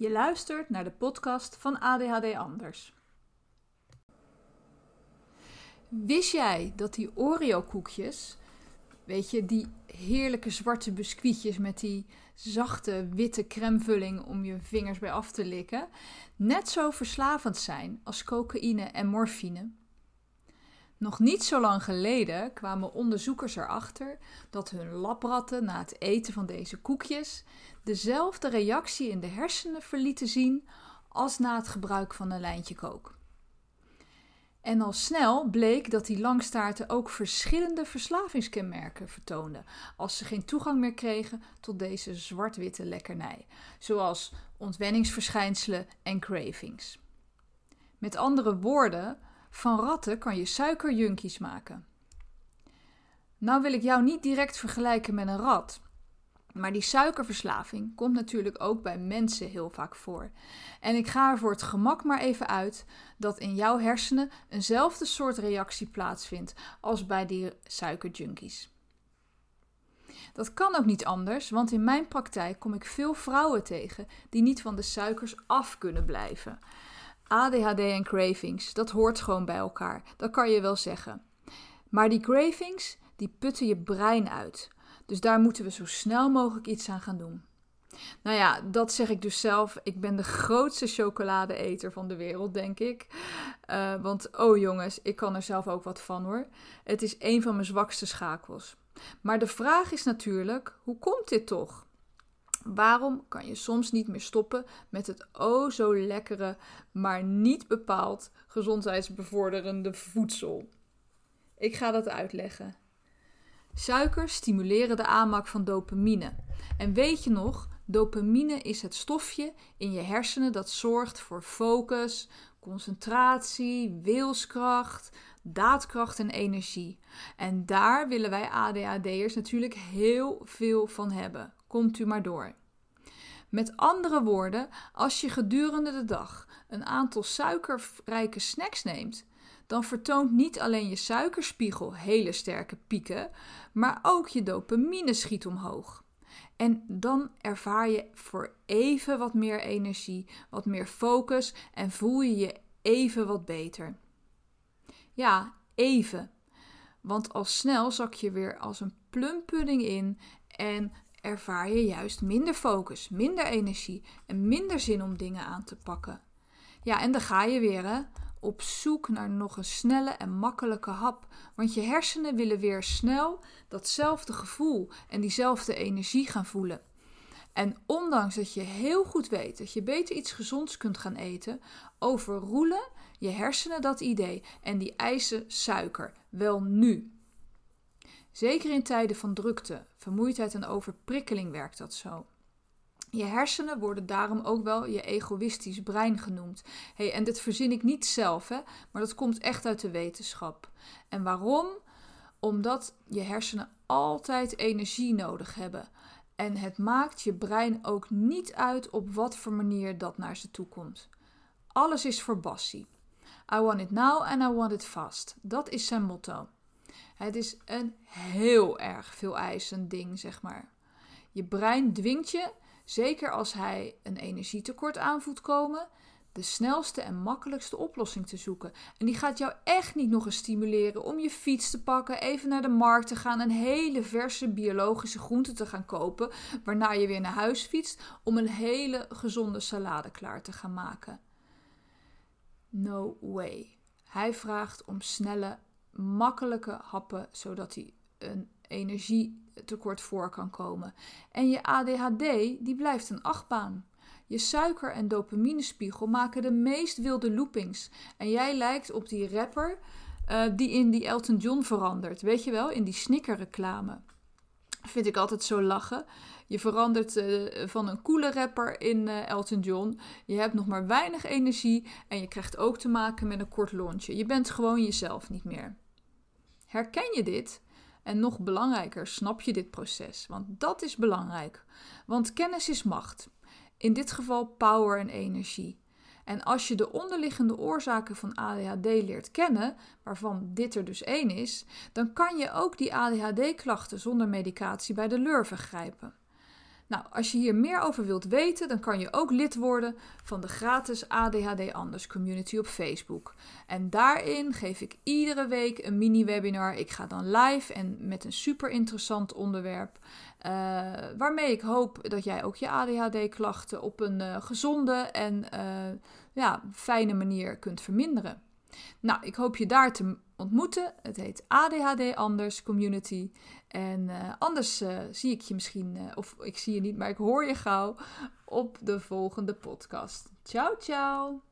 Je luistert naar de podcast van ADHD Anders. Wist jij dat die Oreo-koekjes, weet je, die heerlijke zwarte biscuitjes met die zachte witte crèmevulling om je vingers bij af te likken, net zo verslavend zijn als cocaïne en morfine? Nog niet zo lang geleden kwamen onderzoekers erachter dat hun labratten na het eten van deze koekjes dezelfde reactie in de hersenen verlieten zien als na het gebruik van een lijntje kook. En al snel bleek dat die langstaarten ook verschillende verslavingskenmerken vertoonden als ze geen toegang meer kregen tot deze zwart-witte lekkernij, zoals ontwenningsverschijnselen en cravings. Met andere woorden, van ratten kan je suikerjunkies maken. Nou wil ik jou niet direct vergelijken met een rat. Maar die suikerverslaving komt natuurlijk ook bij mensen heel vaak voor. En ik ga er voor het gemak maar even uit dat in jouw hersenen eenzelfde soort reactie plaatsvindt als bij die suikerjunkies. Dat kan ook niet anders, want in mijn praktijk kom ik veel vrouwen tegen die niet van de suikers af kunnen blijven. ADHD en cravings, dat hoort gewoon bij elkaar. Dat kan je wel zeggen. Maar die cravings, die putten je brein uit. Dus daar moeten we zo snel mogelijk iets aan gaan doen. Nou ja, dat zeg ik dus zelf. Ik ben de grootste chocoladeeter van de wereld, denk ik. Uh, want, oh jongens, ik kan er zelf ook wat van hoor. Het is een van mijn zwakste schakels. Maar de vraag is natuurlijk: hoe komt dit toch? Waarom kan je soms niet meer stoppen met het oh zo lekkere, maar niet bepaald gezondheidsbevorderende voedsel? Ik ga dat uitleggen. Suikers stimuleren de aanmaak van dopamine. En weet je nog, dopamine is het stofje in je hersenen dat zorgt voor focus, concentratie, wilskracht, daadkracht en energie. En daar willen wij ADHD'ers natuurlijk heel veel van hebben. Komt u maar door. Met andere woorden, als je gedurende de dag een aantal suikerrijke snacks neemt, dan vertoont niet alleen je suikerspiegel hele sterke pieken, maar ook je dopamine schiet omhoog. En dan ervaar je voor even wat meer energie, wat meer focus en voel je je even wat beter. Ja, even. Want al snel zak je weer als een plumpudding in en ervaar je juist minder focus, minder energie en minder zin om dingen aan te pakken. Ja, en dan ga je weer hè, op zoek naar nog een snelle en makkelijke hap, want je hersenen willen weer snel datzelfde gevoel en diezelfde energie gaan voelen. En ondanks dat je heel goed weet dat je beter iets gezonds kunt gaan eten, overroelen je hersenen dat idee en die eisen suiker. Wel nu. Zeker in tijden van drukte, vermoeidheid en overprikkeling werkt dat zo. Je hersenen worden daarom ook wel je egoïstisch brein genoemd. Hey, en dit verzin ik niet zelf, hè, maar dat komt echt uit de wetenschap. En waarom? Omdat je hersenen altijd energie nodig hebben. En het maakt je brein ook niet uit op wat voor manier dat naar ze toe komt. Alles is voor Bassie. I want it now and I want it fast. Dat is zijn motto. Het is een heel erg veel eisend ding, zeg maar. Je brein dwingt je, zeker als hij een energietekort aan voelt komen, de snelste en makkelijkste oplossing te zoeken. En die gaat jou echt niet nog eens stimuleren om je fiets te pakken, even naar de markt te gaan, een hele verse biologische groente te gaan kopen, waarna je weer naar huis fietst om een hele gezonde salade klaar te gaan maken. No way. Hij vraagt om snelle makkelijke happen, zodat hij een energietekort voor kan komen. En je ADHD, die blijft een achtbaan. Je suiker- en dopaminespiegel maken de meest wilde loopings. En jij lijkt op die rapper uh, die in die Elton John verandert. Weet je wel, in die snickerreclame. Vind ik altijd zo lachen. Je verandert uh, van een coole rapper in uh, Elton John. Je hebt nog maar weinig energie en je krijgt ook te maken met een kort lontje. Je bent gewoon jezelf niet meer. Herken je dit? En nog belangrijker, snap je dit proces? Want dat is belangrijk. Want kennis is macht. In dit geval power en energie. En als je de onderliggende oorzaken van ADHD leert kennen, waarvan dit er dus één is, dan kan je ook die ADHD-klachten zonder medicatie bij de lurven grijpen. Nou, als je hier meer over wilt weten, dan kan je ook lid worden van de gratis ADHD Anders community op Facebook. En daarin geef ik iedere week een mini-webinar. Ik ga dan live en met een super interessant onderwerp. Uh, waarmee ik hoop dat jij ook je ADHD-klachten op een uh, gezonde en uh, ja, fijne manier kunt verminderen. Nou, ik hoop je daar te ontmoeten. Het heet ADHD Anders Community. En uh, anders uh, zie ik je misschien, uh, of ik zie je niet, maar ik hoor je gauw op de volgende podcast. Ciao, ciao!